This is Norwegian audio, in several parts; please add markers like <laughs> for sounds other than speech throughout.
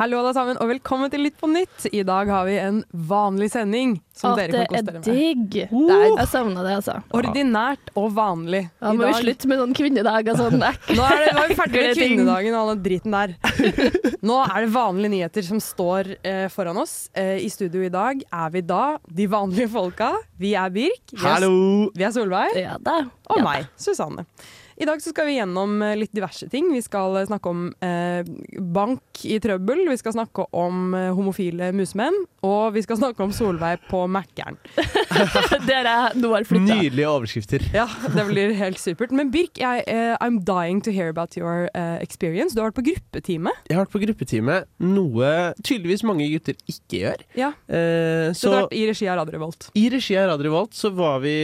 Hallo alle sammen, og velkommen til Litt på nytt. I dag har vi en vanlig sending. Som At dere kan koste kose dere med. digg. Det er Jeg savna det, altså. ordinært og vanlig. Ja, I må vi dag- slutte med sånn kvinnedag og sånn <laughs> Nå er, det, nå er vi ferdig med ting. kvinnedagen og all den driten der. <laughs> Nå er det vanlige nyheter som står eh, foran oss. Eh, I studio i dag er vi da de vanlige folka. Vi er Birk. Vi er, Hallo! vi er Solveig. Ja da. Og ja, meg, Susanne. I dag så skal vi gjennom eh, litt diverse ting. Vi skal eh, snakke om eh, bank i trøbbel, vi skal snakke om eh, homofile musemenn, og vi skal snakke om Solveig på Mækkern. <laughs> Nydelige overskrifter. Ja, det blir helt supert. Men Birk, jeg, eh, I'm dying to hear about your eh, experience. Du har vært på gruppetime. Jeg har vært på gruppetime, noe tydeligvis mange gutter ikke gjør. Ja, Eh, så så det har vært i regi av Radio Revolt. i regi av Radio Revolt så var vi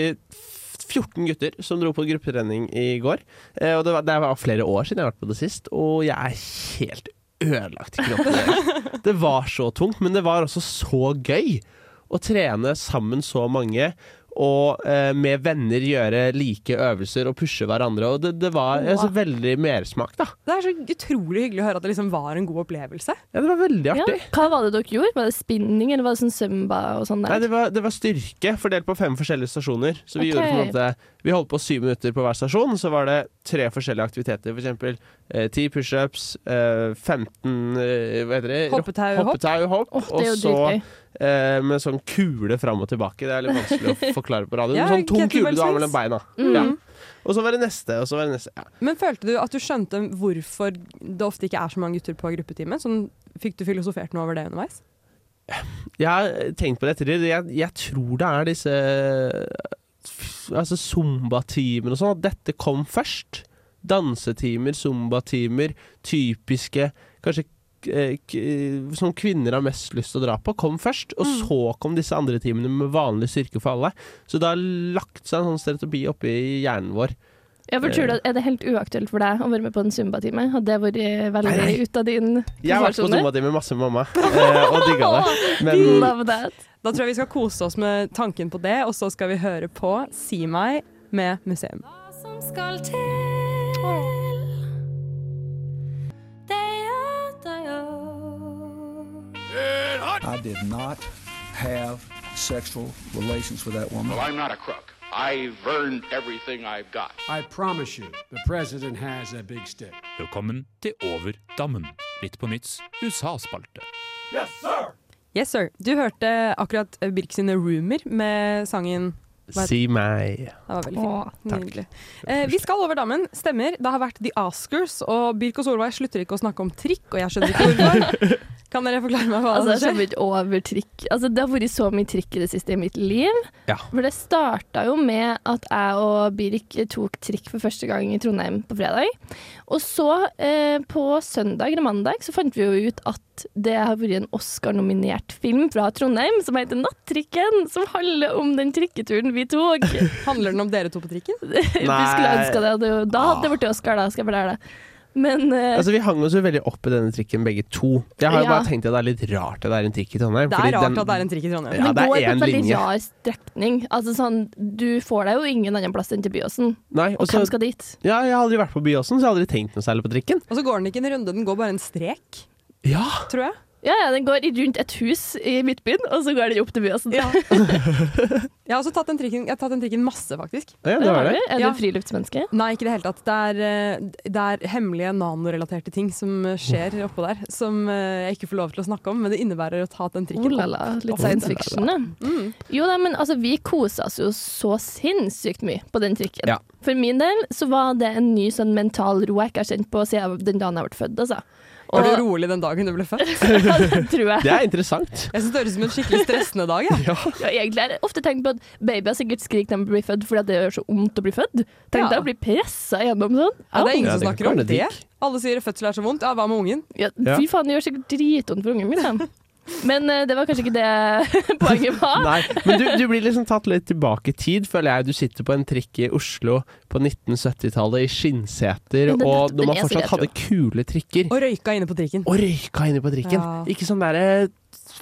14 gutter som dro på gruppetrening i går. Eh, og det var, det var flere år siden jeg har vært på det sist, og jeg er helt ødelagt i kroppen. <laughs> det var så tungt, men det var også så gøy å trene sammen så mange. Og eh, med venner gjøre like øvelser og pushe hverandre. Og det, det var altså, veldig mersmak, da. Det er så utrolig hyggelig å høre at det liksom var en god opplevelse. Ja, det var veldig Ja. artig. Hva var det dere gjorde? Var det spinning, eller var det sånn zumba og sånn Nei, det var, det var styrke fordelt på fem forskjellige stasjoner. Så vi okay. gjorde på en måte Vi holdt på syv minutter på hver stasjon. Så var det tre forskjellige aktiviteter. For eksempel ti pushups, eh, 15 eh, Hva heter det? Hoppetau, hopp. Hoppetau, hopp. Åh, det og så eh, med sånn kule fram og tilbake. Det er litt vanskelig å <laughs> forklare på radio. Ja, sånn tung kule du har mellom beina. Mm. Ja. Og så var det neste, og så var det neste. Ja. Men følte du at du skjønte hvorfor det ofte ikke er så mange gutter på gruppetimen? Sånn, fikk du filosofert noe over det underveis? Jeg har tenkt på det ettertid. Jeg, jeg tror det er disse Altså zumba-timer og sånn, at dette kom først. Dansetimer, zumba-timer, typiske Kanskje eh, som kvinner har mest lyst til å dra på, kom først. Og Mm. så kom disse andre timene med vanlig styrke for alle. Så det har lagt seg en sånn stereotypi oppi hjernen vår. Ja, for tror du at Er det helt uaktuelt for deg å være med på en zumba-time? Hadde det vært veldig ut av din Jeg har vært på zumbatime masse med mamma, <laughs> eh, og digga det. Men <laughs> Love that. Da tror jeg vi skal kose oss med tanken på det, og så skal vi høre på Si meg med museum. Hva Som skal til I did not have sexual relations with that woman. Well, I'm not a crook. I've earned everything I've got. I promise you, the president has a big stick. Velkommen til Over dammen. Litt på nytts USA-spalte. Yes, sir. Du hørte akkurat Birk sine roomer med sangen si meg. Det var veldig fint. Nydelig. Eh, vi skal over dammen. Stemmer. Det har vært The Oscars, og Birk og Solveig slutter ikke å snakke om trikk, og jeg skjønner ikke hvorfor. <laughs> Kan dere forklare meg hva Altså, jeg som skjer? Altså, det har vært så mye trikk i det siste i mitt liv. Ja. For det starta jo med at jeg og Birk tok trikk for første gang i Trondheim på fredag. Og så, eh, på søndag eller mandag, så fant vi jo ut at det har vært en Oscar-nominert film fra Trondheim som heter 'Nattrikken', som handler om den trikketuren vi tok. <laughs> Handler den om dere to på trikken? <laughs> vi skulle ønske det. Da hadde det blitt Oscar, da, skal jeg fortelle det. Men uh, Altså, vi hang oss jo veldig opp i denne trikken begge to. Jeg har jo Ja. bare tenkt at det er litt rart at det er en trikk i Trondheim. Det er rart den- at det er en trikk i Trondheim. Ja, det går på en veldig linje. rar strekning. Altså sånn, Du får deg jo ingen annen plass enn til Byåsen. Nei, og hvem skal dit? ja, jeg har aldri vært på Byåsen, så jeg har aldri tenkt noe særlig på trikken. Og så går den ikke en runde, den går bare en strek, Ja, tror jeg. Ja, ja, Den går rundt et hus i Midtbyen, og så går den opp til Byåsen. Ja. <laughs> Jeg har også tatt den trikken, jeg har tatt den trikken masse, faktisk. ja det var det. du. Er Ja. du friluftsmenneske? Nei, ikke i det hele tatt. Det er, eh, det er hemmelige nanorelaterte ting som eh, skjer oppå der, som eh, jeg ikke får lov til å snakke om, men det innebærer å ta den Oh trikken. la opp. litt Oh science fiction. Mm. Jo da, men altså, vi kosa oss jo så sinnssykt mye på den trikken. Ja. For min del så var det en ny sånn mental ro jeg ikke har kjent på siden den dagen jeg ble født, altså. Var du Og- rolig den dagen du ble født? Ja, <laughs> det tror jeg. Det er interessant. Jeg synes det høres ut som en skikkelig stressende dag. Jeg. <laughs> Ja, egentlig er det ofte tenkt på at babyer sikkert skriker når de blir født fordi at det gjør så vondt å bli født. Tenk Ja. deg å bli pressa gjennom sånn. Ja, det er ingen Ja, som snakker om det. Alle sier fødsel er så vondt. Ja, hva med ungen? Ja, Ja. fy faen, det gjør sikkert dritvondt for ungen min. <laughs> Men eh, det var kanskje ikke det <laughs> poenget var. Nei, men du, du blir liksom tatt litt tilbake i tid, føler jeg. Du sitter på en trikk i Oslo på 1970-tallet i skinnseter, det- og når man fortsatt hadde kule trikker. Og røyka inne på trikken. Og røyka inne på trikken. Ja. Ikke sånn derre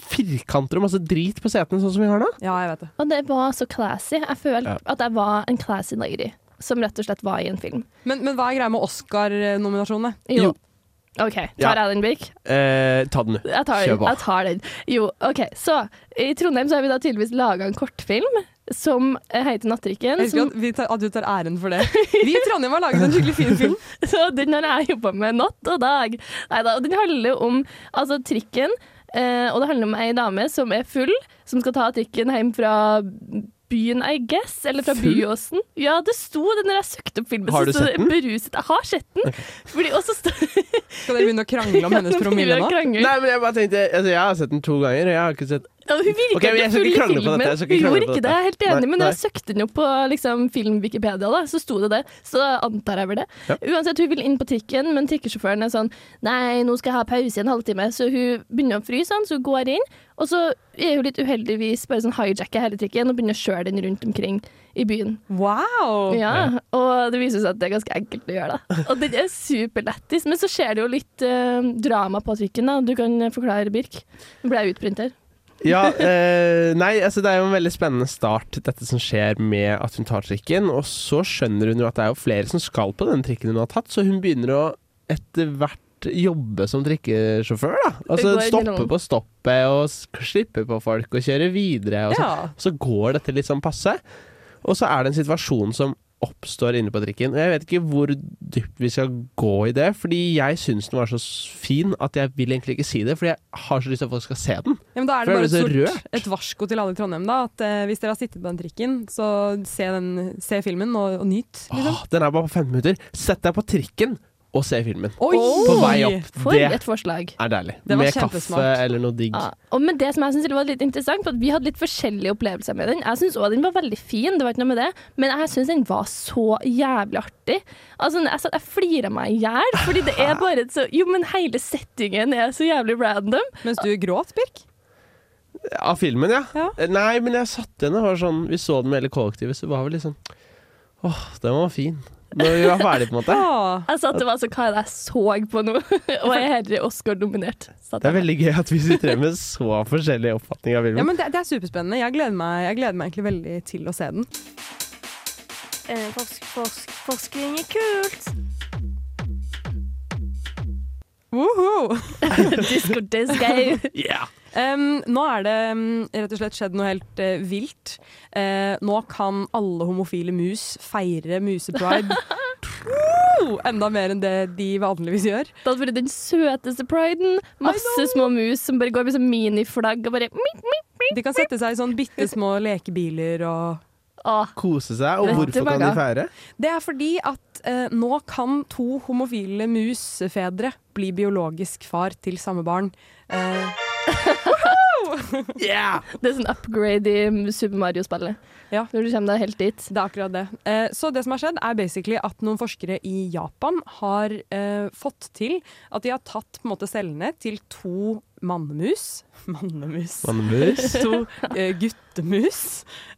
firkanter og masse drit på setene, sånn som vi har nå. Ja, jeg vet det. Og det var så classy. Jeg følte Ja. at jeg var en classy lady. Som rett og slett var i en film. Men, men hva er greia med Oscar-nominasjonene? Jo. Jo. OK, Ja. tar jeg den, Birk? Eh, ta den, du. Jeg tar, Kjør på. jeg tar den. Jo, OK. Så i Trondheim så har vi da tydeligvis laga en kortfilm som heter 'Nattrikken'. Jeg husker Som, at, tar, at du tar æren for det. <laughs> Vi i Trondheim har laget en skikkelig fin film. <laughs> så den har jeg jobba med natt og dag. Neida, og den handler om altså, trikken. Eh, og det handler om ei dame som er full, som skal ta trikken hjem fra byen, I guess. Eller fra Full? Byåsen. Ja, det sto det når jeg søkte opp filmen. Har du sett den? Beruset. Jeg har sett den. Fordi, og så Skal dere begynne å krangle om hennes promille nå? Nei, men jeg bare tenkte altså, Jeg har sett den to ganger, og jeg har ikke sett Ja, hun virka Ok, men jeg skal ikke krangle på dette, jeg ikke Hun krangle gjorde på ikke det, jeg er helt enig, Nei, men når nei. jeg søkte den jo på liksom, film-Wikipedia, da, så sto det det. Så antar jeg vel det. Ja. Uansett, hun vil inn på trikken, men trikkesjåføren er sånn Nei, nå skal jeg ha pause i en halvtime. Så hun begynner å fryse, han, så hun går inn. Og så er hun litt uheldigvis bare sånn hijacker hele trikken og begynner å kjøre den rundt omkring i byen. Wow! Ja, Og det viser seg at det er ganske enkelt å gjøre, da. <laughs> Og den er superlættis. Men så skjer det jo litt uh, drama på trikken, da. Du kan forklare, Birk. Nå ble jeg utbrent her. Ja, eh, nei, altså det er jo en veldig spennende start, dette som skjer med at hun tar trikken. Og så skjønner hun jo at det er jo flere som skal på den trikken hun har tatt, så hun begynner å etter hvert jobbe som trikkesjåfør, da. Altså stoppe på stoppet og slippe på folk og kjøre videre. Og så, Ja. så går dette litt sånn passe. Og så er det en situasjon som oppstår inne på trikken. Og jeg vet ikke hvor dypt vi skal gå i det, fordi jeg syns den var så fin at jeg vil egentlig ikke si det, fordi jeg har så lyst til at folk skal se den. Ja, men da er det bare et, rørt. et varsko til alle i Trondheim. da At eh, Hvis dere har sittet på den trikken, så se, den, se filmen og, og nyt. Liksom. Åh, den er bare på 15 minutter. Sett deg på trikken og se filmen. Oi! På vei opp. For Det et forslag. er deilig. Det Med kaffe eller noe digg. Ja. Og med det som jeg synes var litt interessant, for at vi hadde litt forskjellige opplevelser med den. Jeg syns òg den var veldig fin, det var ikke noe med det, men jeg syns den var så jævlig artig. Altså, jeg, jeg flira meg i hjel, fordi det er bare så Jo, men hele settingen er så jævlig random. Mens du gråt, Birk. Av filmen, ja. Ja. Nei, men jeg satt igjen og var sånn Vi så den med hele kollektivet, så var vi litt sånn Åh, den var fin. Når vi var ferdige, på en måte. Jeg satt og var så Hva er det jeg så på nå? <laughs> og jeg er Oscar-nominert. Det er veldig gøy at vi sitter med så forskjellig oppfatning av Ja, men det, det er superspennende. Jeg gleder, meg, jeg gleder meg egentlig veldig til å se den. Eh, forsk, forsk, forskning er kult. Woho! <laughs> Disco disco. <laughs> Yeah. Um, nå er det um, rett og slett skjedd noe helt uh, vilt. Uh, nå kan alle homofile mus feire musepride <laughs> Woo! enda mer enn det de vanligvis gjør. Det hadde vært den søteste priden. Masse små mus som bare går med sånn miniflagg og bare mip, mip, mip. De kan sette seg i sånn bitte små lekebiler og Ah. Kose seg. Og hvorfor kan de feire? Det er fordi at eh, nå kan to homofile musefedre bli biologisk far til samme barn. Eh, Yeah! <laughs> Det er sånn upgrade i Super Mario-spillet. Ja. Når du kommer deg helt dit. Det er akkurat det. Eh, så det som har skjedd, er basically at noen forskere i Japan har eh, fått til at de har tatt på en måte cellene til to mannemus. <laughs> Mannemus. Mannemus. <laughs> to eh, guttemus.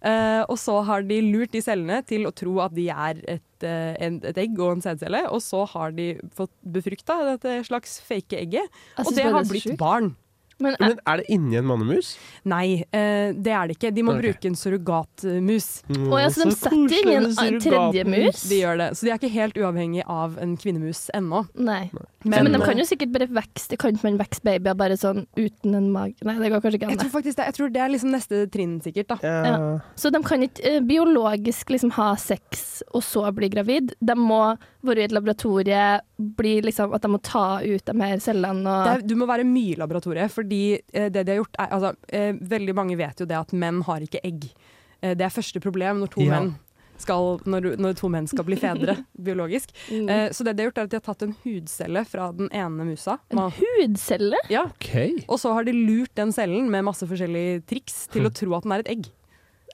Eh, og så har de lurt de cellene til å tro at de er et, eh, en, et egg og en sædcelle. Og så har de fått befrukta dette slags fake egget, og det har blitt barn. Men jeg, Men er det inni en mannemus? Nei, eh, det er det ikke. De må okay. bruke en surrogatmus. Mm, oh, ja, så de setter inn en an- tredje mus? De gjør det. Så de er ikke helt uavhengig av en kvinnemus ennå. Nei. Men, Men, de kan jo sikkert bare vokse. Kan ikke man vokse babyer bare sånn uten en mage? Nei, det går kanskje ikke jeg tror faktisk det, jeg tror det er liksom neste trinn, sikkert. da. Ja. Ja. Så de kan ikke eh, biologisk liksom ha sex og så bli gravid. De må være i et laboratorie, bli liksom, at de må ta ut de her cellene og er, du må være mye i laboratoriet, fordi eh, det de har gjort er altså, eh, Veldig mange vet jo det at menn har ikke egg. Eh, det er første problem når to, Ja. menn, skal, når, når to menn skal bli fedre <laughs> biologisk. Mm. Eh, så det de har gjort er at de har tatt en hudcelle fra den ene musa. En Man- hudcelle? Ja, Okay. Og så har de lurt den cellen med masse forskjellige triks til å tro at den er et egg.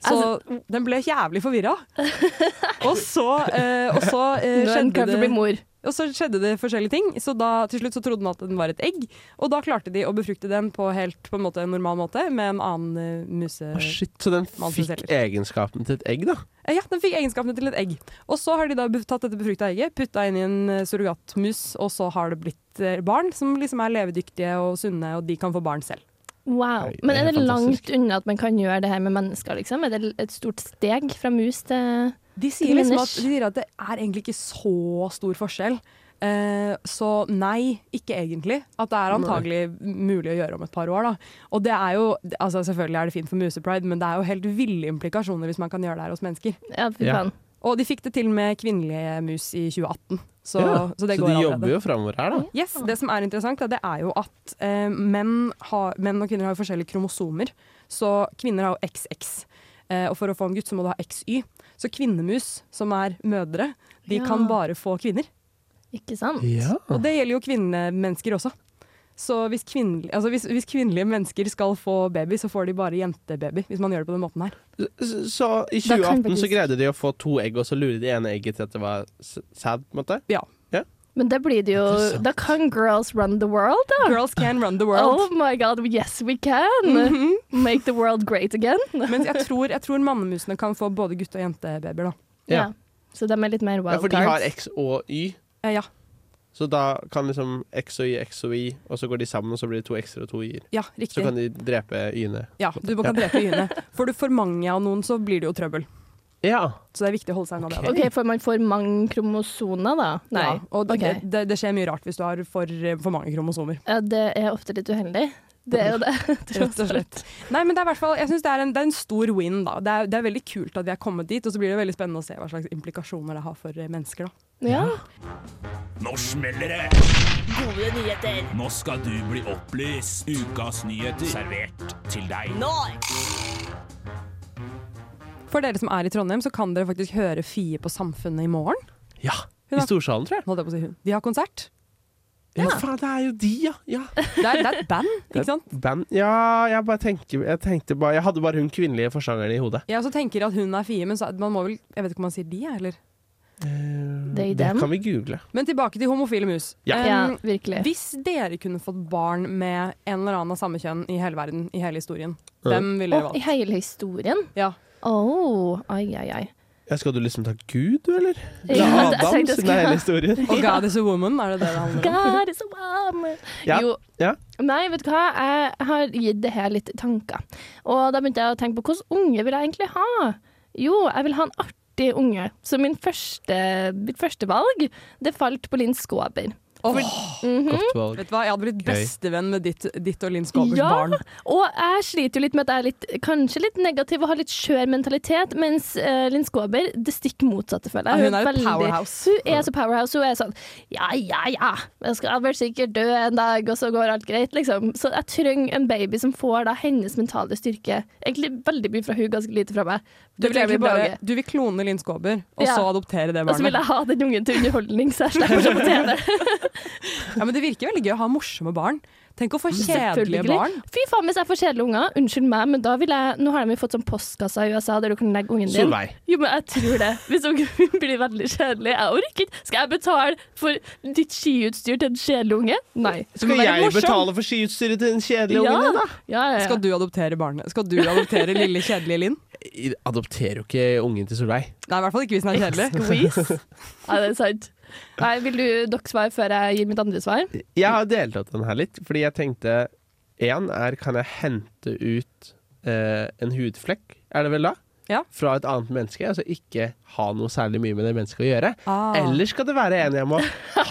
Så Altså- den ble jævlig forvirra. <laughs> og så, eh, og så eh, skjedde det mor. Og så skjedde det forskjellige ting, så da til slutt så trodde man at den var et egg. Og da klarte de å befrukte den på helt på en måte en normal måte med en annen uh, muse... Å, shit, så den fikk egenskapen til et egg, da? Eh, Ja, den fikk egenskapene til et egg. Og så har de da tatt dette befrukta egget, putta inn i en eh, surrogatmus, og så har det blitt barn som liksom er levedyktige og sunne, og de kan få barn selv. Wow. Men det er er det fantastisk. langt unna at man kan gjøre det her med mennesker, liksom? Er det et stort steg fra mus til De sier liksom at, de sier at det er egentlig ikke så stor forskjell. Eh, så nei, ikke egentlig. At det er antagelig mulig å gjøre om et par år. Da. Og det er jo, altså Selvfølgelig er det fint for musepride, men det er jo helt ville implikasjoner hvis man kan gjøre det her hos mennesker. Ja, fy Ja. Og de fikk det til med kvinnelige mus i 2018. Så, Ja, så det så de allerede. jobber jo framover her, da. Yes, Det som er interessant, det er jo at eh, menn, har, menn og kvinner har forskjellige kromosomer. Så kvinner har jo XX. Eh, og for å få en gutt så må du ha XY. Så kvinnemus, som er mødre, de Ja. kan bare få kvinner. Ikke sant? Ja. Og det gjelder jo kvinnemennesker også. Så hvis, kvinnel- altså hvis, hvis kvinnelige mennesker skal få baby, så får de bare jentebaby. Hvis man gjør det på den måten her. Så, så i 2018 så greide de å få to egg, og så lurer de ene egget til at det var sæd, på en måte? Ja. Men da blir det jo Da kan girls run the world, da. Girls can run the world. Oh my god, yes we can! Mhm. Make the world great again. <laughs> Men jeg tror, jeg tror mannemusene kan få både gutte- og jentebabyer, da. Ja. Så de er litt mer Ja, for de har X og Y. Ja, ja. Så da kan liksom X og Y, X og Y, og så går de sammen, og så blir det to X-er og to Y-er. ja, Så kan de drepe Y-ene. Ja, du kan drepe y-ene. Får du for mange av noen, så blir det jo trøbbel. Ja. Så det er viktig å holde seg unna det. OK, For man får mange kromosoner, da? Nei. Ja, og det, det, det skjer mye rart hvis du har for, for mange kromosomer. Ja, det er ofte litt uheldig. Det er jo det. <laughs> Rett og slett. Nei, men det er hvert fall, jeg synes det en, det er en stor win. da. Det er, det er veldig kult at vi er kommet dit, og så blir det veldig spennende å se hva slags implikasjoner det har for eh, mennesker. da. Ja. Nå smeller det! Gode nyheter. Nå skal du bli opplyst. Ukas nyheter servert til deg. Nå! For dere som er i Trondheim, så kan dere faktisk høre Fie på Samfunnet i morgen. ja. I Storsalen, tror jeg. Holdt jeg på å si hun. De har konsert. Ja, faen, det er jo de, ja. ja. Det er, det er et band, ikke sant? Band. Ja, jeg bare tenker Jeg tenkte bare Jeg hadde bare hun kvinnelige forsangeren i hodet. Jeg også tenker at hun er Fie, men så, man må vel Jeg vet ikke om man sier de, eller? They, Det them. kan vi google. Men tilbake til homofile mus. Ja. Um, Ja, virkelig. Hvis dere kunne fått barn med en eller annen av samme kjønn i hele verden, i hele historien, Ja. hvem ville dere Å, I hele historien? Ja. Oh, ai, ai, ai. Ja, skal du liksom ta Gud, du, eller? Ja, er jeg Adam, det er hele historien. Og God is a woman, er det det det handler om? <laughs> God is a woman. Ja, Jo. ja. Nei, vet du hva, jeg har gitt det her litt tanker. Og da begynte jeg å tenke på hvilken unge vil jeg egentlig ha? Jo, jeg vil ha en artig unge. Så min første, mitt første valg, det falt på Linn Skåber. Mhm. Godt valg. vet du hva, Jeg hadde blitt bestevenn med ditt, ditt og Linn Skåbers Ja. barn. Og jeg sliter jo litt med at jeg er litt, kanskje litt negativ og har litt skjør mentalitet, mens uh, Linn Skåber det stikk motsatte, føler Ja, hun er jo veldig- powerhouse. Hun er så powerhouse. Hun er sånn ja, ja, ja, jeg skal vel sikkert dø en dag, og så går alt greit, liksom. Så jeg trenger en baby som får da hennes mentale styrke. Egentlig veldig mye fra hun, ganske lite fra meg. Du vil, egentlig bare, du vil klone Linn Skåber, og Ja. så adoptere det barnet. Og så vil jeg ha den ungen til underholdning, så jeg slipper å se på TV. <laughs> Ja, men Det virker veldig gøy å ha morsomme barn. Tenk å få kjedelige barn. Fy faen, hvis jeg får kjedelige unger, unnskyld meg, men da vil jeg Nå har de fått sånn postkasse i USA der du kan legge ungen din. Solveig. Jo, men jeg tror det. Hvis ungen min blir veldig kjedelig, jeg orker ikke. Skal jeg betale for ditt skiutstyr til en kjedelig unge? Nei. Skal jeg morsom. betale for skiutstyret til den kjedelige Ja. ungen din, da? Ja, ja, ja. Skal du adoptere barnet? Skal du adoptere lille kjedelige Linn? Adopterer jo ikke ungen til Solveig. Nei, i hvert fall ikke hvis den er kjedelig. Squeeze. Ja, det er sant. Nei, vil du dere svar før jeg gir mitt andre svar? Jeg har deltatt den her litt, fordi jeg tenkte Én er kan jeg hente ut eh, en hudflekk, er det vel da? Ja. Fra et annet menneske, altså ikke ha noe særlig mye med det mennesket å gjøre. Ah. Eller skal det være en jeg må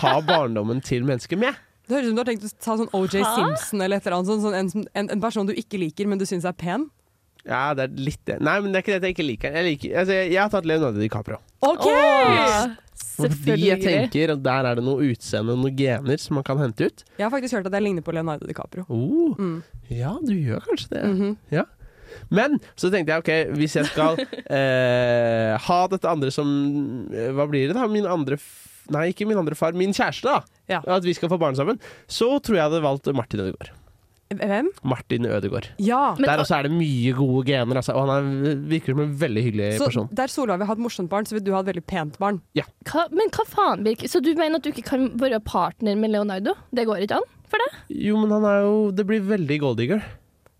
ha barndommen til mennesket med? Det høres ut som du har tenkt å ta sånn OJ Simpson eller et eller annet. Sånn en, en, en person du ikke liker, men du syns er pen. Ja, det er litt det. Nei, men det er ikke det at jeg ikke liker jeg, liker, altså, jeg, jeg har tatt Leonardo DiCaprio. OK! Åh, Fordi jeg tenker at der er det noe utseende, noen gener som man kan hente ut. Jeg har faktisk hørt at jeg ligner på Leonardo DiCaprio. Oh, Mm. Ja, du gjør kanskje det. Mhm. Ja. Men så tenkte jeg ok, hvis jeg skal <laughs> eh, ha dette andre som eh, Hva blir det, da? Min andre Nei, ikke min andre far. Min kjæreste, da. Ja. At vi skal få barn sammen. Så tror jeg jeg hadde valgt Martin Ødegaard. Hvem? Martin Ødegaard. Ja. Der også er det mye gode gener, altså, og han er, virker som en veldig hyggelig Så person. der Solveig vil ha et morsomt barn, så vil du ha et veldig pent barn. Hva, men hva faen, Birk? Så du mener at du ikke kan være partner med Leonardo? Det går ikke an for deg? Jo, men han er jo Det blir veldig golddigger.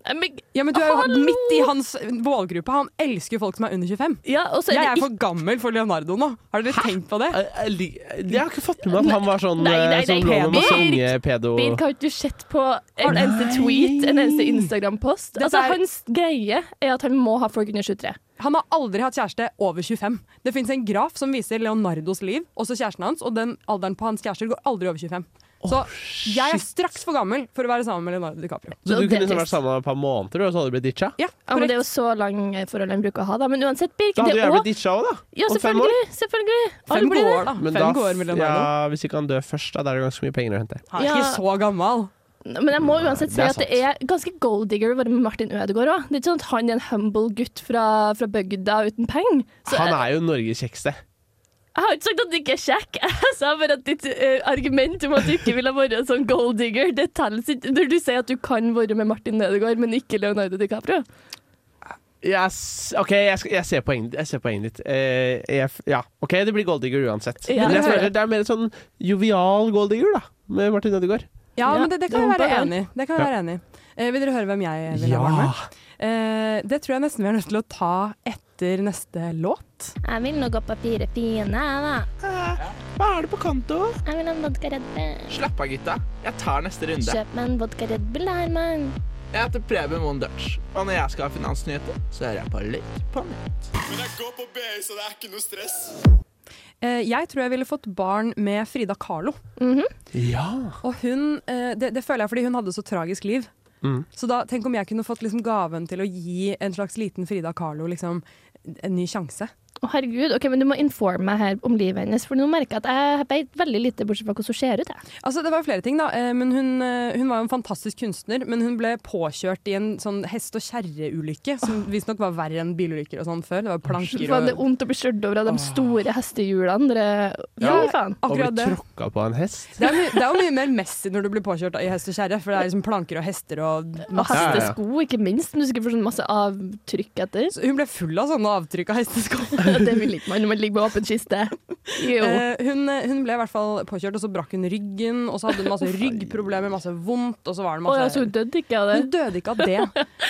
Eh, Men, Ja, men du er jo Hallo! midt i hans målgruppe. Han elsker jo folk som er under 25. ja, og så er Jeg det er for gammel for Leonardo nå. Har dere tenkt på det? Jeg, jeg, lik- jeg har ikke fått med meg at han var sånn Nei, nei, eh, som nei, lå med masse unge pedo... Birk, har ikke du sett på en eneste tweet, en eneste Instagram-post? Altså, er- Hans greie er at han må ha folk under 23. Han har aldri hatt kjæreste over 25. Det fins en graf som viser Leonardos liv, også kjæresten hans, og den alderen på hans kjærester går aldri over 25. Så jeg er straks for gammel for å være sammen med Leonardo DiCaprio. Så du det er kunne liksom vært trist. sammen et par måneder, og så hadde du blitt ditcha? Ja, Ja, men det er jo så lang eh, forhold han bruker å ha, da. Men uansett, Birk, Da hadde det jeg blitt ditcha òg, da. Ja, om fem år. selvfølgelig. selvfølgelig. Alle Fem blir det. år, da. Men Fem da, år med Leonardo. ja, hvis ikke han dør først, da, da er det ganske mye penger å hente. Han er ikke så gammel. Men jeg må uansett si Det er at det er ganske gold digger å være med Martin Ødegaard òg. Det er ikke sånn at han er en humble gutt fra, fra bygda uten penger. Så Han er jo Norges kjekkeste. Jeg har ikke sagt at du ikke er kjekk. <laughs> Jeg sa bare at ditt uh, argument om at du ikke ville være en sånn gold digger, det telles ikke når du sier at du kan være med Martin Ødegaard, men ikke Leonardo DiCaprio. Yes. OK, jeg, skal, jeg ser poenget jeg ser poenget ditt. Eh, jeg, ja, OK, det blir golddigger uansett. Ja, Men jeg det føler det er mer en sånn jovial golddigger, da, med Martin Ødegaard. Ja, Ja, men det, det kan jeg være enig i. Det kan jeg være enig i. Eh, vil dere høre hvem jeg vil ha vært med? Eh, det tror jeg nesten vi er nødt til å ta etter neste låt. Jeg vil nå gå på fire fine, da. Hva er det på konto? Jeg vil ha en vodka Red Bull. Slapp av, gutta. Jeg tar neste runde. Kjøp meg en vodka Red Bull, Herman. Jeg heter Preben Moen Dutch, og når jeg skal ha finansnyheter, så hører jeg på litt på nytt. Men jeg går på BI, så det er ikke noe stress. Eh, jeg tror jeg ville fått barn med Frida Kahlo. Ja. Og hun, eh, det, det føler jeg fordi hun hadde så tragisk liv. Mm. Så da, tenk om jeg kunne fått liksom gaven til å gi en slags liten Frida Kahlo liksom, en ny sjanse. Å herregud, ok, men Du må informe meg her om livet hennes, for nå merker jeg at jeg vet veldig lite bortsett fra hvordan hun ser ut. Jeg. Altså, det var jo flere ting, da. Eh, Men hun, eh, hun var jo en fantastisk kunstner, men hun ble påkjørt i en sånn hest- og kjerreulykke, som visstnok var verre enn bilulykker og sånn før. Det var planker Faen, det er og vondt å bli kjørt over av de store hestehjulene. Dere... Ja, Ja, faen. Og bli tråkka på en hest. Det er, det er jo mye mer messy når du blir påkjørt i hest og kjerre, for det er liksom planker og hester og Og masse. Ja. hestesko, ikke minst. Du skal få sånn masse avtrykk etter. Så hun ble full av sånne avtrykk av hestesko. <laughs> <laughs> det vil ikke man når man ligger med åpen kiste. Jo. Eh, hun, hun ble i hvert fall påkjørt, og så brakk hun ryggen, og så hadde hun masse ryggproblemer, masse vondt, og så var det Å ja, så hun døde ikke av det? Hun døde ikke av det,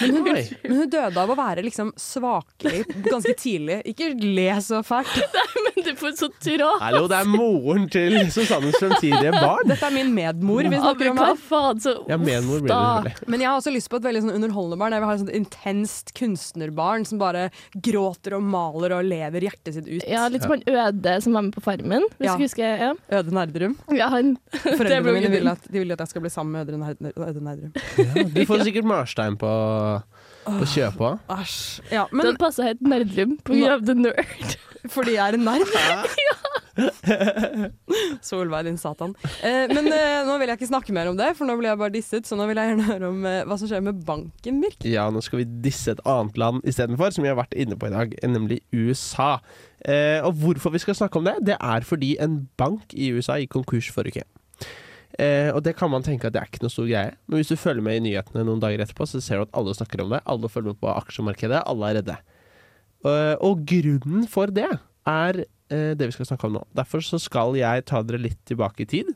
men hun, men hun døde av å være liksom svakelig ganske tidlig. Ikke le så fælt. <laughs> Men du får så tråd. Hallo, det er moren til Susannes fremtidige barn. Dette er min medmor vi snakker om her. faen, så Ja, medmor blir det. Men jeg har også lyst på et veldig sånn underholdende barn. Jeg vil ha et sånt intenst kunstnerbarn som bare gråter og maler og lever hjertet sitt ut. Ja, litt som han Øde som var med på Farmen. Hvis Ja. du husker, ja. Øde Nerdrum. ja han, Foreldrene <laughs> mine vil at, de vil at jeg skal bli sammen med Øde Nerd- Øde Nerdrum. Ja, du får sikkert marstein på, på kjøpet. Æsj. Ja, Det men hadde passa helt nerdrum på grunn av The Nerd. fordi jeg er en nerd. <laughs> <laughs> Solveig, din satan. Eh, men eh, nå vil jeg ikke snakke mer om det, for nå blir jeg bare disset. Så nå vil jeg gjerne høre om eh, hva som skjer med banken, Birk. Ja, nå skal vi disse et annet land istedenfor, som vi har vært inne på i dag, nemlig USA. Eh, og hvorfor vi skal snakke om det, det er fordi en bank i USA gikk konkurs forrige uke. Eh, og det kan man tenke at det er ikke noe stor greie, men hvis du følger med i nyhetene noen dager etterpå, så ser du at alle snakker om det. Alle følger med på aksjemarkedet, alle er redde. Eh, og grunnen for det er eh, det vi skal snakke om nå. Derfor så skal jeg ta dere litt tilbake i tid.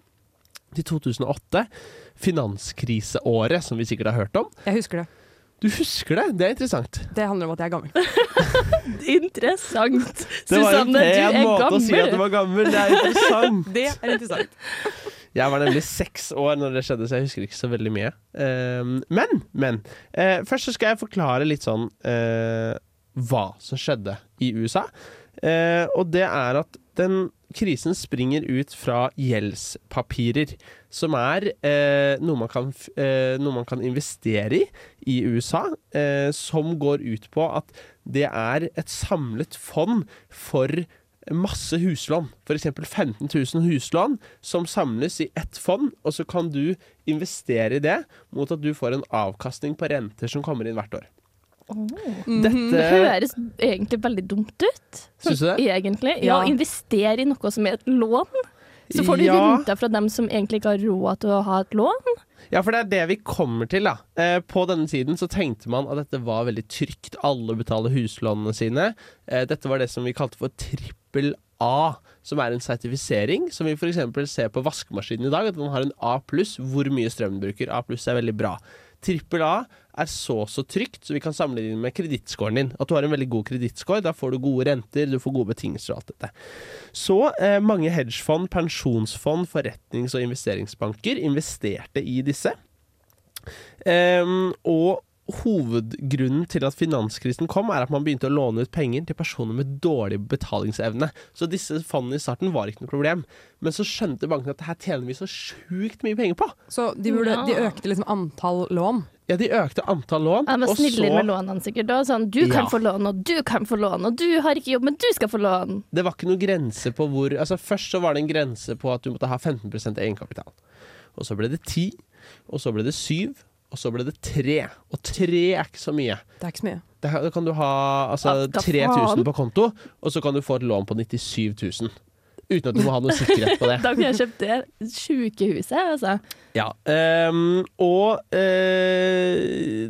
Til 2008. Finanskriseåret, som vi sikkert har hørt om. Jeg husker det. Du husker det? Det er interessant. Det handler om at jeg er gammel. <laughs> Interessant. Det var en Susanne, du pen er måte å si at du var gammel. Det er interessant. <laughs> Det er interessant. Jeg var nemlig seks år når det skjedde, så jeg husker ikke så veldig mye. Ehm, men, men. eh, først så skal jeg forklare litt sånn eh, hva som skjedde i USA. Eh, og det er at den krisen springer ut fra gjeldspapirer, som er eh, noe, man kan, eh, noe man kan investere i i USA, eh, som går ut på at det er et samlet fond for masse huslån. F.eks. 15 000 huslån som samles i ett fond, og så kan du investere i det mot at du får en avkastning på renter som kommer inn hvert år. Det Dette høres egentlig veldig dumt ut. Syns du det? Egentlig. Ja, Ja. investere i noe som er et lån. Så får du Ja. renta fra dem som egentlig ikke har råd til å ha et lån. Ja, for det er det vi kommer til, da. Eh, på denne tiden så tenkte man at dette var veldig trygt. Alle betaler huslånene sine. Eh, dette var det som vi kalte for trippel A, som er en sertifisering. Som vi f.eks. ser på vaskemaskinen i dag, at den har en A pluss. Hvor mye strøm den bruker. A pluss er veldig bra. Trippel A er så så trygt, så vi kan sammenligne med kredittscoren din. At du har en veldig god kredittscore, da får du gode renter, du får gode betingelser og alt dette. Så eh, mange hedgefond, pensjonsfond, forretnings- og investeringsbanker investerte i disse. Um, og hovedgrunnen til at finanskrisen kom, er at man begynte å låne ut penger til personer med dårlig betalingsevne. Så disse fondene i starten var ikke noe problem. Men så skjønte bankene at det her tjener vi så sjukt mye penger på. Så de, burde, de økte liksom antall lån? Ja, de økte antall lån. Ja, var og snillere så- med lånene sikkert. Da. Sånn, du kan Ja. få lån, og du kan få lån, og du har ikke jobb, men du skal få lån. Det var ikke noen grense på hvor altså Først så var det en grense på at du måtte ha 15% egenkapital. Og så ble det 10, og så ble det 7, og så ble det tre. Og tre er ikke så mye. Det er ikke så mye. Det, da kan du ha altså, 3000 på konto, og så kan du få et lån på 97 000. Uten at du må ha noe sikkerhet på <laughs> det. Da kunne jeg kjøpt det sjukehuset, altså. Ja, Um, og uh,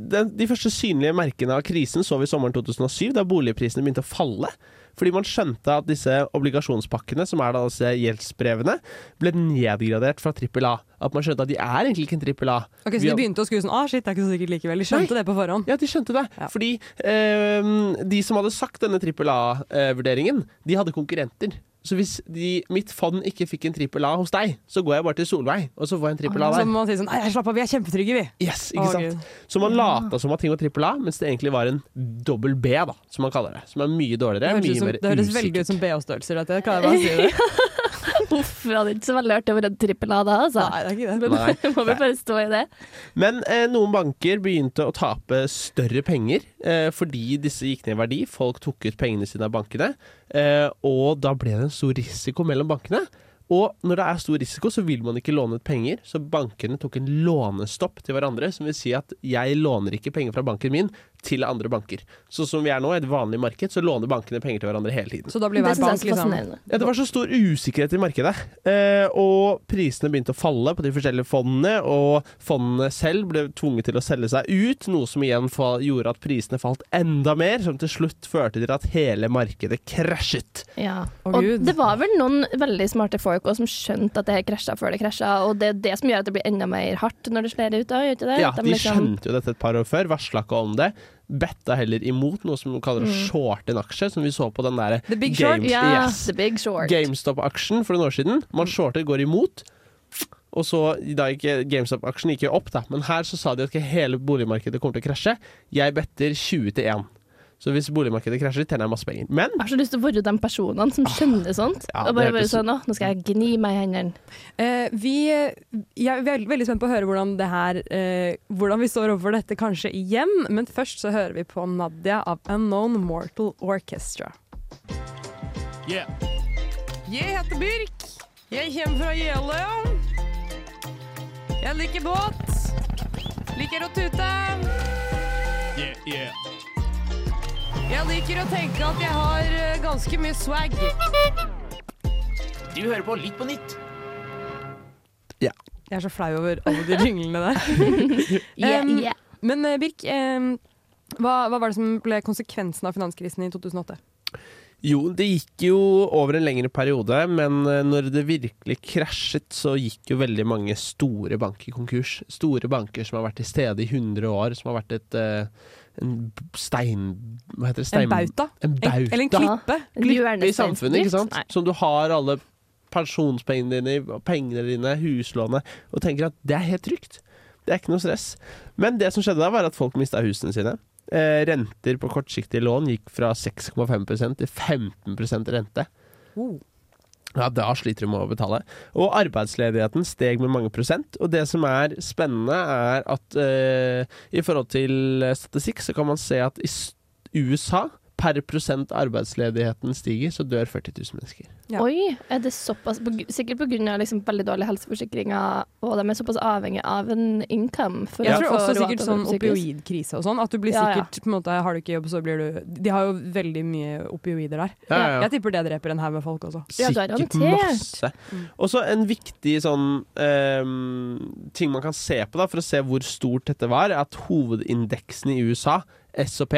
den, de første synlige merkene av krisen så vi sommeren 2007, da boligprisene begynte å falle. Fordi man skjønte at disse obligasjonspakkene, som er da disse gjeldsbrevene, ble nedgradert fra trippel A. At man skjønte at de er egentlig ikke en trippel A. Ok, Så de begynte å skue sånn Ah, shit, det er ikke så sikkert likevel. De skjønte Nei. det på forhånd. Ja, de skjønte det. Fordi eh, de som hadde sagt denne trippel A-vurderingen, de hadde konkurrenter. Så hvis de, mitt fond ikke fikk en trippel A hos deg, så går jeg bare til Solveig, og så får jeg en trippel A der. må man si sånn Nei, slapp av, vi er kjempetrygge, vi. Yes, ikke Å, sant? Gud. Så man lata som at ting var trippel A, mens det egentlig var en dobbel B, da, som man kaller det. Som er mye dårligere. Det høres, høres, ut mye som, mer det høres veldig usikkert. ut som BH-størrelser, dette. Kan jeg bare si det? <laughs> <laughs> <laughs> Uff, det hadde ikke så veldig artig å være en trippel A da, altså. Nei, det er ikke det. Nei. <laughs> Må vi bare stå i det. Men eh, noen banker begynte å tape større penger eh, fordi disse gikk ned i verdi. Folk tok ut pengene sine av bankene, eh, og da ble det en stor risiko mellom bankene. Og når det er stor risiko, så vil man ikke låne ut penger, så bankene tok en lånestopp til hverandre, som vil si at jeg låner ikke penger fra banken min til andre banker. Så som vi er nå, i et vanlig marked, så låner bankene penger til hverandre hele tiden. Så da blir hver er bank liksom. Ja, det var så stor usikkerhet i markedet, eh, og prisene begynte å falle på de forskjellige fondene, og fondene selv ble tvunget til å selge seg ut, noe som igjen gjorde at prisene falt enda mer, som til slutt førte til at hele markedet krasjet. Ja. Og Gud. det var vel noen veldig smarte folk også som skjønte at det her krasja før det krasja, og det er det som gjør at det blir enda mer hardt når det slår ut. da, gjør ikke det? Ja, de liksom- skjønte jo dette et par år før, varsla ikke om det. Betta heller imot noe som de kaller mm. short en aksje, som vi så på den der Game, Ja, yes. GameStop-aksjen for noen år siden. Man shorter, går imot. Og så, da gikk GameStop-aksjen gikk jo opp, da. Men her så sa de at hele boligmarkedet kommer til å krasje. Jeg better 20 til 1. Så hvis boligmarkedet krasjer, tjener jeg masse penger. Men Jeg har så lyst til å være de personene som skjønner sånt. Ja, og bare være sånn Å, nå skal jeg gni meg i hendene. Eh, vi, jeg er veld, veldig spent på å høre hvordan, det her, eh, hvordan vi står overfor dette kanskje igjen. Men først så hører vi på Nadia av Unknown Mortal Orchestra. Yeah. Jeg heter Birk. Jeg kommer fra Jeløya. Jeg liker båt. Liker å tute. Yeah, yeah. Jeg liker å tenke at jeg har eh, ganske mye swag. Du hører på Litt på nytt. ja. Jeg er så flau over alle de jinglene der. <laughs> <laughs> Yeah, Um, yeah. Men eh, Birk, um, hva, hva var det som ble konsekvensen av finanskrisen i 2008? Jo, det gikk jo over en lengre periode, men eh, når det virkelig krasjet, så gikk jo veldig mange store banker konkurs. Store banker som har vært til stede i 100 år, som har vært et eh, en stein... Hva heter det? Stein, En bauta? En bauta. En, eller en klippe? Glippe i samfunnet, ikke sant? Nei. Som du har alle pensjonspengene dine, pengene dine, huslånet, og tenker at det er helt trygt. Det er ikke noe stress. Men det som skjedde da, var at folk mista husene sine. Eh, renter på kortsiktige lån gikk fra 6,5% til 15 rente. Oh. Ja, da sliter de med å betale. Og arbeidsledigheten steg med mange prosent. Og det som er spennende, er at eh, i forhold til statistikk, så kan man se at i USA per prosent arbeidsledigheten stiger, så dør 40 000 mennesker. Ja. Oi, er det såpass Sikkert pga. Liksom veldig dårlige helseforsikringer, og de er såpass avhengig av en income. For Jeg å tror også sikkert sånn opioidkrise og sånn. At du blir Ja, ja. sikkert på en måte, Har du ikke jobb, så blir du De har jo veldig mye opioider der. Ja, ja, ja. Jeg tipper det dreper en haug med folk også. Sikkert masse. Og så en viktig sånn um, ting man kan se på da for å se hvor stort dette var, er at hovedindeksen i USA, SOP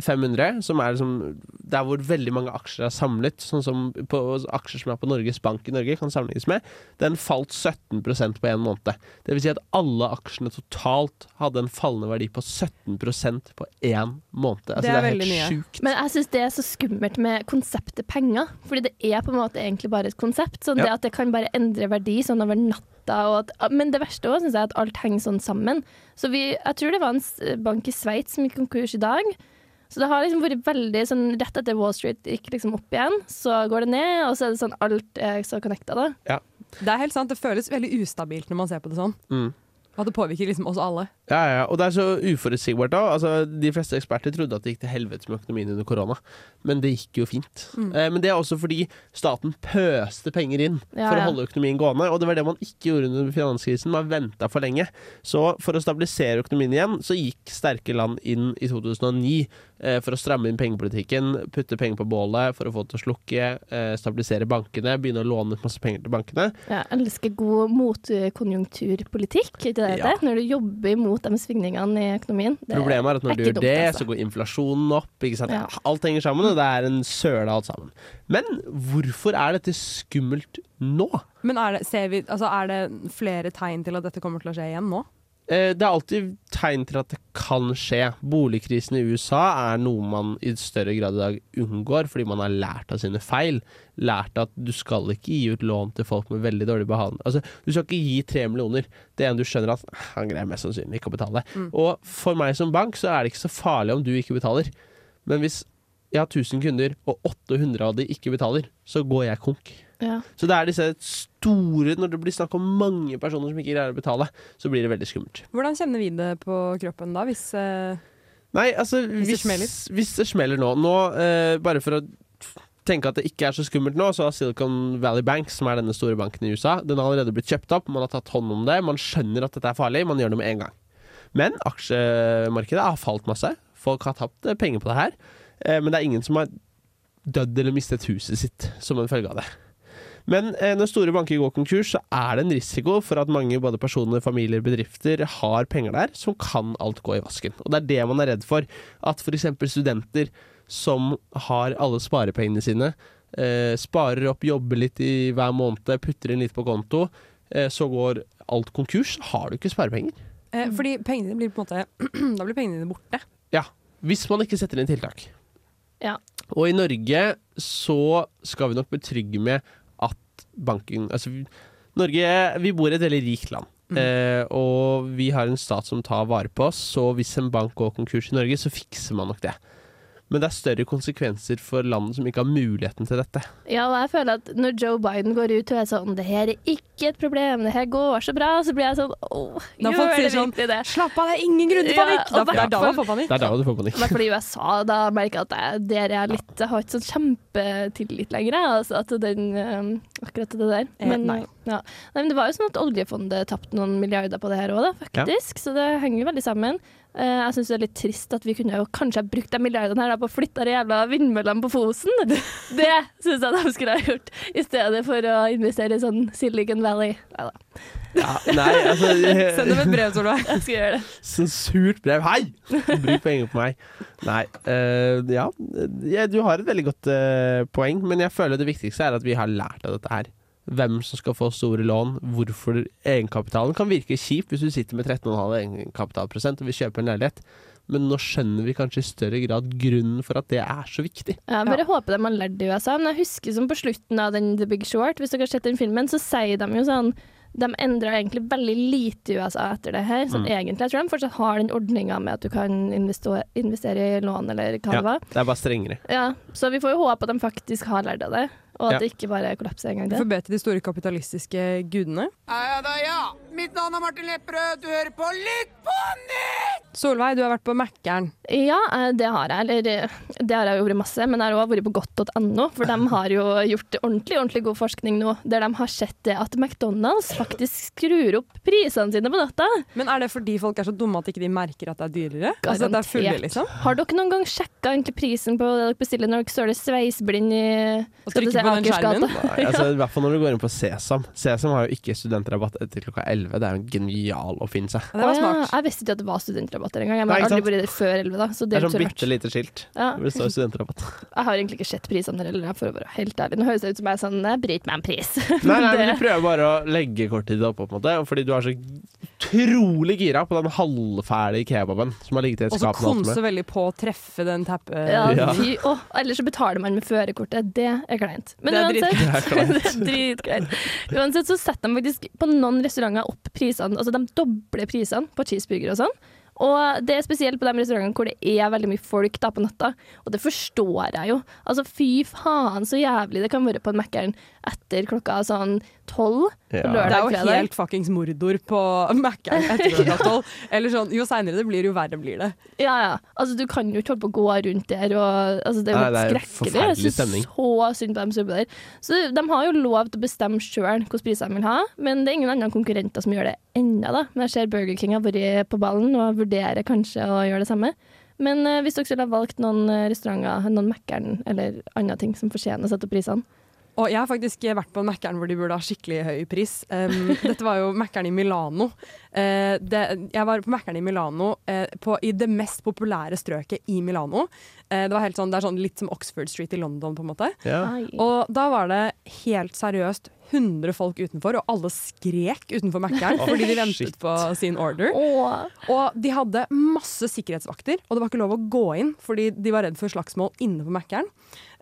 500, som er liksom der hvor veldig mange aksjer er samlet, sånn som på aksjer som er på Norges Bank i Norge, kan sammenlignes med, den falt 17% på en måned. Det vil si at alle aksjene totalt hadde en fallende verdi på 17% på én måned. Altså, Det er helt veldig mye. sjukt. Men jeg syns det er så skummelt med konseptet penger. Fordi det er på en måte egentlig bare et konsept. Sånn Ja. det at det kan bare endre verdi sånn over natta. Og at, men det verste òg syns jeg er at alt henger sånn sammen. Så vi, jeg tror det var en bank i Sveits som gikk konkurs i dag. Så det har liksom vært veldig sånn rett etter Wall Street gikk liksom opp igjen, så går det ned, og så er det sånn alt er så connecta, da. Ja. Det er helt sant, det føles veldig ustabilt når man ser på det sånn. Mm. At det påvirker liksom oss alle. Ja, ja, og det er så uforutsigbart òg. Altså, de fleste eksperter trodde at det gikk til helvete med økonomien under korona, men det gikk jo fint. Mm. Eh, men det er også fordi staten pøste penger inn Ja, for å holde økonomien gående, og det var det man ikke gjorde under finanskrisen. Man venta for lenge. Så for å stabilisere økonomien igjen, så gikk sterke land inn i 2009 eh, for å stramme inn pengepolitikken, putte penger på bålet for å få det til å slukke, eh, stabilisere bankene, begynne å låne ut masse penger til bankene. Jeg elsker god motkonjunkturpolitikk, ikke det Ja. Når du jobber imot de svingningene i økonomien. Det Problemet er at når du gjør dumt, det, altså. så går inflasjonen opp. Ikke sant? Ja. Alt henger sammen, og det er en søle alt sammen. Men hvorfor er dette skummelt nå? Men er det, ser vi, altså er det flere tegn til at dette kommer til å skje igjen nå? Eh, Det er alltid tegn til at det kan skje. Boligkrisen i USA er noe man i større grad i dag unngår, fordi man har lært av sine feil. Lært at du skal ikke gi ut lån til folk med veldig dårlig behandling. Altså, du skal ikke gi tre millioner. Det er en du skjønner at han greier mest sannsynlig ikke å betale. Mm. Og for meg som bank så er det ikke så farlig om du ikke betaler. Men hvis jeg har 1000 kunder, og 800 av de ikke betaler, så går jeg konk. Ja. Så det er disse store Når det blir snakk om mange personer som ikke greier å betale, så blir det veldig skummelt. Hvordan kjenner vi det på kroppen da, hvis uh, Nei, altså Hvis det hvis, smeller? hvis det smeller nå Nå, uh, bare for å tenke at det ikke er så skummelt nå, så har Silicon Valley Bank, som er denne store banken i USA, den har allerede blitt kjøpt opp, man har tatt hånd om det, man skjønner at dette er farlig, man gjør det med en gang. Men aksjemarkedet har falt masse, folk har tapt eh, penger på det her, eh, men det er ingen som har dødd eller mistet huset sitt som en følge av det. Men eh, når store banker går konkurs, så er det en risiko for at mange både personer, familier, bedrifter har penger der som kan alt gå i vasken. Og det er det man er redd for. At f.eks. studenter som har alle sparepengene sine, eh, sparer opp, jobber litt i hver måned, putter inn litt på konto, eh, så går alt konkurs. Har du ikke sparepenger? eh, Fordi pengene blir på en måte <clears throat> Da blir pengene dine borte. Ja. Hvis man ikke setter inn tiltak. Ja. Og i Norge så skal vi nok betrygge med banken Altså, Norge Vi bor i et veldig rikt land. Eh, og vi har en stat som tar vare på oss, så hvis en bank går konkurs i Norge, så fikser man nok det. Men det er større konsekvenser for land som ikke har muligheten til dette. Ja, og jeg føler at når Joe Biden går ut og er sånn Det her er ikke et problem, det her går så bra, så blir jeg sånn Åh, gjør folk sier det sånn, virkelig det? Slapp av, det er ingen grunn til Ja, panikk! ja, Da- det er da man får panikk. Det er da du får panikk. I hvert fall i USA, da merker jeg at jeg, der er litt, jeg har ikke sånn kjempetillit lenger. Altså, at den, eh, akkurat det der. Eh, Men, nei. Ja. nei, men det var jo sånn at oljefondet tapte noen milliarder på det her òg, faktisk. Så det henger jo veldig sammen. Eh, jeg syns det er litt trist at vi kunne jo kanskje ha brukt de milliardene her da, på å flytte de jævla vindmøllene på Fosen. <laughs> Det syns jeg de skulle ha gjort, i stedet for å investere i sånn Silicon Valley. Nei da. Ja, nei, altså <laughs> Send dem et brev, Solveig. Jeg skal gjøre det. Sånn surt brev. Hei! Bruk penger på meg. Nei. Uh, ja, ja, du har et veldig godt uh, poeng, men jeg føler det viktigste er at vi har lært av dette her. Hvem som skal få store lån, hvorfor egenkapitalen kan virke kjip hvis du sitter med 13,5 egenkapitalprosent og vil kjøpe en leilighet. Men nå skjønner vi kanskje i større grad grunnen for at det er så viktig. Jeg bare håper de har lært det i USA. Men jeg husker som på slutten av den The Big Short, hvis dere har sett den filmen, så sier de jo sånn De endra egentlig veldig lite i USA etter det her. Så Mm. egentlig, Jeg tror de fortsatt har den ordninga med at du kan investere, investere i lån, eller hva Ja, det var. det er bare strengere. Ja, så vi får jo håpe at de faktisk har lært av det. Og at Ja. det ikke bare kollapser en gang til. får be til de store kapitalistiske gudene. Ja da, ja. Mitt navn er Martin Lepperød. Du hører på Lytt på nytt! Solveig, du har vært på Mækkern. Ja, eh, det har jeg. Eller eh, det har jeg jo vært masse, men jeg har òg vært på godt.no, for de har jo gjort ordentlig ordentlig god forskning nå, der de har sett det at McDonald's faktisk skrur opp prisene sine på natta. Men er det fordi folk er så dumme at ikke de merker at det er dyrere? Altså at det er fulle, Garantert. liksom? Har dere noen gang sjekka egentlig prisen på det dere bestiller når dere står der sveisblind i skal du på den skjermen? Nei, <laughs> altså, I hvert fall når du går inn på Sesam. Sesam har jo ikke studentrabatt etter klokka 11. Det er jo en genial oppfinnelse. Det var smart. ja. Jeg visste ikke at det var studentrabatter engang. Jeg har aldri vært der før 11, da. Så det Det er sånn bitte lite skilt Ja. hvor det står studentrabatt. <laughs> Jeg har egentlig ikke sett prisene der heller, for å være helt ærlig. Nå høres det ut som jeg er sånn bryt meg en pris. <laughs> Nei, nei, men Du prøver bare å legge kortet ditt oppå, på en måte, fordi du er så utrolig gira på den halvferdige kebaben som har ligget i et Og så skap. med alt konse veldig på å treffe den tappe... Ja, Ja. fy, å, ellers så betaler man med førerkortet. Det er kleint. Men Det er uansett, dritkleint. <laughs> Uansett så setter de faktisk på noen restauranter opp prisene. Altså de dobler prisene på cheeseburger og sånn. Og det er spesielt på de restaurantene hvor det er veldig mye folk da på natta. Og det forstår jeg jo. Altså fy faen så jævlig det kan være på en Mækkern etter klokka sånn tolv. Ja. på Det er jo helt fuckings mordor på Mækkern etter <laughs> klokka tolv. Eller sånn, jo seinere det blir, jo verre blir det. Ja, ja. Altså, du kan jo ikke holde på å gå rundt der og altså, Det er jo helt det skrekkelig. forferdelig Jeg stemning. så synd på dem som jobber der. Så de har jo lov til å bestemme sjøl hvilke priser de vil ha, men det er ingen andre konkurrenter som gjør det ennå, da. Men jeg ser Burger King har vært på ballen og vurderer kanskje å gjøre det samme. Men eh, hvis dere skulle ha valgt noen eh, restauranter, noen Mækkern eller andre ting som fortjener å sette opp prisene Og jeg har faktisk vært på en Mækkern hvor de burde ha skikkelig høy pris. Um, <laughs> dette var jo Mækkern i Milano. Uh, det, jeg var på Mækkern i Milano uh, på, i det mest populære strøket i Milano. Eh, det, var helt sånn, det er sånn litt som Oxford Street i London, på en måte. Ja. Og da var det helt seriøst 100 folk utenfor, og alle skrek utenfor Mækkern oh, fordi de ventet shit. på sin order. Oh. Og de hadde masse sikkerhetsvakter, og det var ikke lov å gå inn fordi de var redd for slagsmål inne på Mækkern.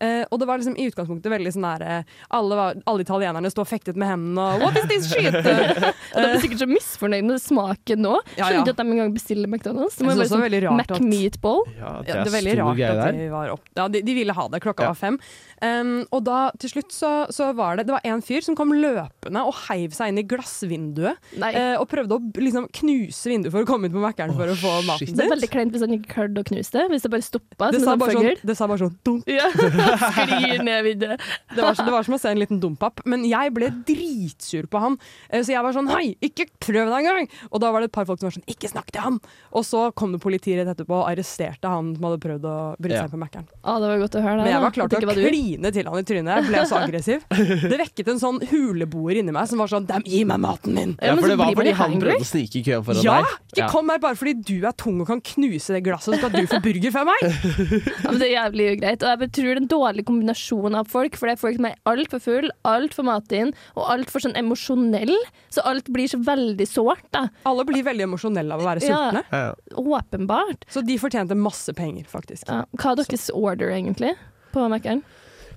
Uh, og det var liksom i utgangspunktet veldig sånn der eh, alle, var, alle italienerne sto og fektet med hendene og What is this shit? <laughs> uh, Og de er sikkert så misfornøyd med smaken nå. Ja, Skjønner ja. ikke at de engang bestiller McDonald's. Det må også det er veldig rart rart at- Mac-meatball. Ja, det Ja, er, det er veldig stor rart greie der. de var opp. Ja, de, de ville ha det. Klokka Ja. var fem. Um, og da til slutt så, så var det Det var en fyr som kom løpende og heiv seg inn i glassvinduet. Eh, og prøvde å liksom knuse vinduet for å komme ut på Mækkern for å få shit. maten Det er veldig kleint hvis han ikke klarte å knuse det. Hvis det bare stoppa. Det som en sånn, det sa bare sånn dunk. Ja, <laughs> sklir ned vinduet. Det var, det var som å se en liten dompap. Men jeg ble dritsur på han. Uh, Så jeg var sånn Hei, ikke prøv deg engang! Og da var det et par folk som var sånn Ikke snakk til han! Og så kom det politi rett etterpå og arresterte han som hadde prøvd å bryte seg inn på Mækkern. Ah, det var godt å høre. det, Men jeg var klar til å kline til han i trynet. Jeg ble så aggressiv. Det vekket en sånn huleboer inni meg som var sånn Dem, gi meg maten min! Ja, for det var fordi han prøvde å snike i køen foran Ja! deg. Ikke kom her bare fordi du er tung og kan knuse det glasset, så skal du få burger fra meg! Ja, men det er jævlig ugreit. Og jeg tror det er en dårlig kombinasjon av folk. For det er folk som er altfor full, altfor matinn og altfor sånn emosjonell. Så alt blir så veldig sårt, da. Alle blir veldig emosjonelle av å være sultne. Ja, ja. Åpenbart. Så de fortjente masse penger, faktisk. Ja. Hva er deres order, egentlig, på Mækkern?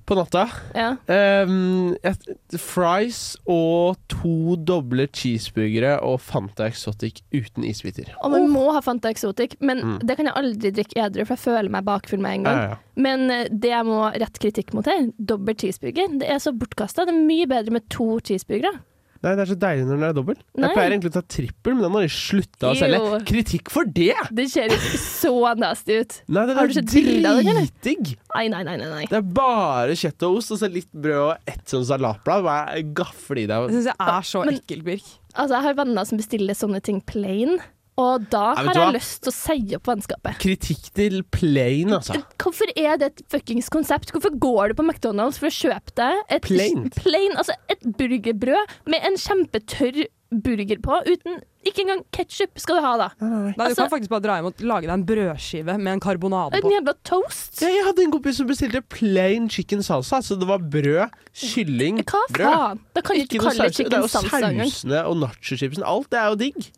På natta Ja. Um, et, fries og to doble cheeseburgere og Fanta Exotic uten isbiter. Og man må ha Fanta Exotic, men Mm. det kan jeg aldri drikke edru, for jeg føler meg bakfull med en gang. Ja, ja. Men eh, det jeg må rette kritikk mot her, dobbel cheeseburger, det er så bortkasta. Det er mye bedre med to cheeseburgere. Nei, det er så deilig når den er dobbel. Jeg pleier egentlig å ta trippel, men den har de slutta å selge. Kritikk for det! Det ser ikke så nasty ut. Nei, den Har er dritdigg! Nei, nei, nei. nei. Det er bare kjøtt og ost, og så litt brød og ett sånn salatblad. Bare gafle i Det Jeg syns jeg er så ekkelt, Birk. Altså, jeg har venner som bestiller sånne ting plain, og da har jeg hva? lyst til å si opp vennskapet. Kritikk til plain, altså. Hvorfor er det et fuckings konsept? Hvorfor går du på McDonald's for å kjøpe deg et Plain. plain altså et burgerbrød med en kjempetørr burger på, uten ikke engang ketsjup skal du ha, da. Nei, Du Altså- kan faktisk bare dra hjem og lage deg en brødskive med en karbonade En på. jævla toast. Ja, jeg hadde en kompis som bestilte plain chicken salsa. Så det var brød, kylling, Hva brød. faen? Da kan du ikke noe kalle det saus. Det er jo sausene og nachochipsen. Alt det er jo digg.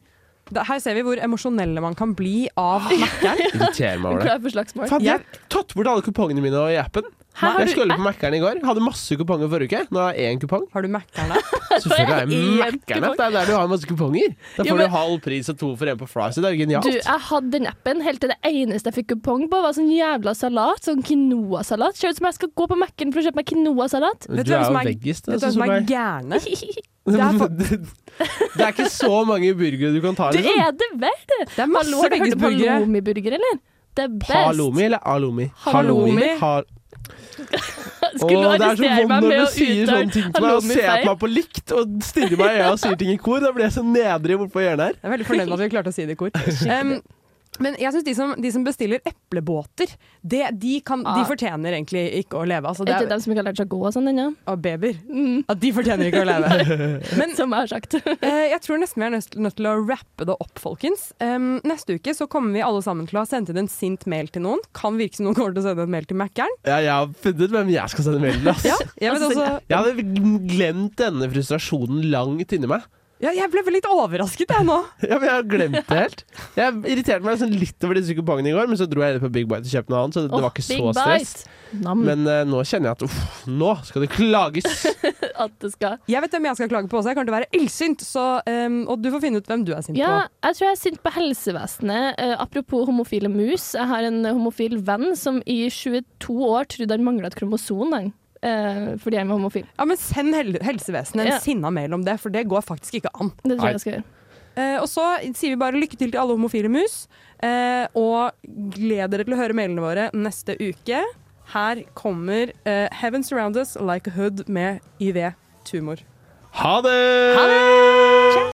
Da- Her ser vi hvor emosjonelle man kan bli av <laughs> Mac-en. Irriterer meg over det. Faen, jeg har tatt bort alle kupongene mine i appen. Jeg skulle på Mækkern i går. Hadde masse kuponger forrige uke. Nå har jeg én kupong. Har du Mækkern der? <laughs> Selvfølgelig har jeg Mækkern app. Det er der du har masse kuponger. Da Jo, får men- du halv pris og to for en på Fries. Det er jo Du, jeg hadde den appen helt til det eneste jeg fikk kupong på, var sånn jævla salat. Sånn quinoa-salat. Ser ut som jeg skal gå på Mækkern for å kjøpe meg quinoa-salat. Du Vet du hvem er som jo er- veggis, da, du som som er gærne? <laughs> Det er for- det er ikke så mange burgere du kan ta. Liksom. er det vel? Det er masse veggisburgere. har du hørt om halloumi-burger, eller? Det er best. Halloumi eller alomi? Halloumi. Har... <laughs> Skulle Åh, det er så vondt når du sier sånne ting til meg og ser på meg på likt og stirrer meg i øya og sier ting i kor. Da blir jeg så nedrig bortpå hjørnet her. Jeg er veldig fornøyd med at vi klarte å si det i kor. Um, men jeg syns de, som- de som bestiller eplebåter, det, de, kan, de Ah. fortjener egentlig ikke å leve. Altså, Er ikke dem som ikke har lært seg å gå og sånn ennå? og babyer. Mm. At de fortjener ikke å leve. <laughs> Men Som jeg har sagt. eh, jeg tror nesten vi er nødt nødt til å rappe det opp, folkens. Um, neste uke så kommer vi alle sammen til å ha sendt inn en sint mail til noen. Kan virke som noen kommer til å sende en mail til Mækkern. Ja, jeg har funnet ut hvem jeg skal sende mail til. Altså. Ja, jeg, Altså, Jeg hadde glemt denne frustrasjonen langt inni meg. Ja, jeg ble vel litt overrasket, jeg nå. <laughs> Ja, men Jeg har glemt det helt. Jeg irriterte meg sånn litt over disse kupongene i går, men så dro jeg på Big Bite og kjøpte noe annet, så det Åh, var ikke så stress. Nam. Men uh, nå kjenner jeg at uff, nå skal det klages. <laughs> At det skal Jeg vet hvem jeg skal klage på også. Jeg kommer til å være illsint. Så, um, og du får finne ut hvem du er sint Ja, på. jeg tror jeg er sint på helsevesenet. Uh, apropos homofile mus. Jeg har en homofil venn som i 22 år trodde han mangla et kromosom. Eh, fordi jeg er homofil. Ja, men Send hel helsevesenet en Ja. sinna mail om det, for det går faktisk ikke an. Det tror Nei. jeg jeg skal gjøre. Eh, og så sier vi bare lykke til til alle homofile mus, eh, og gled dere til å høre mailene våre neste uke. Her kommer eh, Heaven Surround Us Like a Hood med YV Tumor. Ha det! Ha det!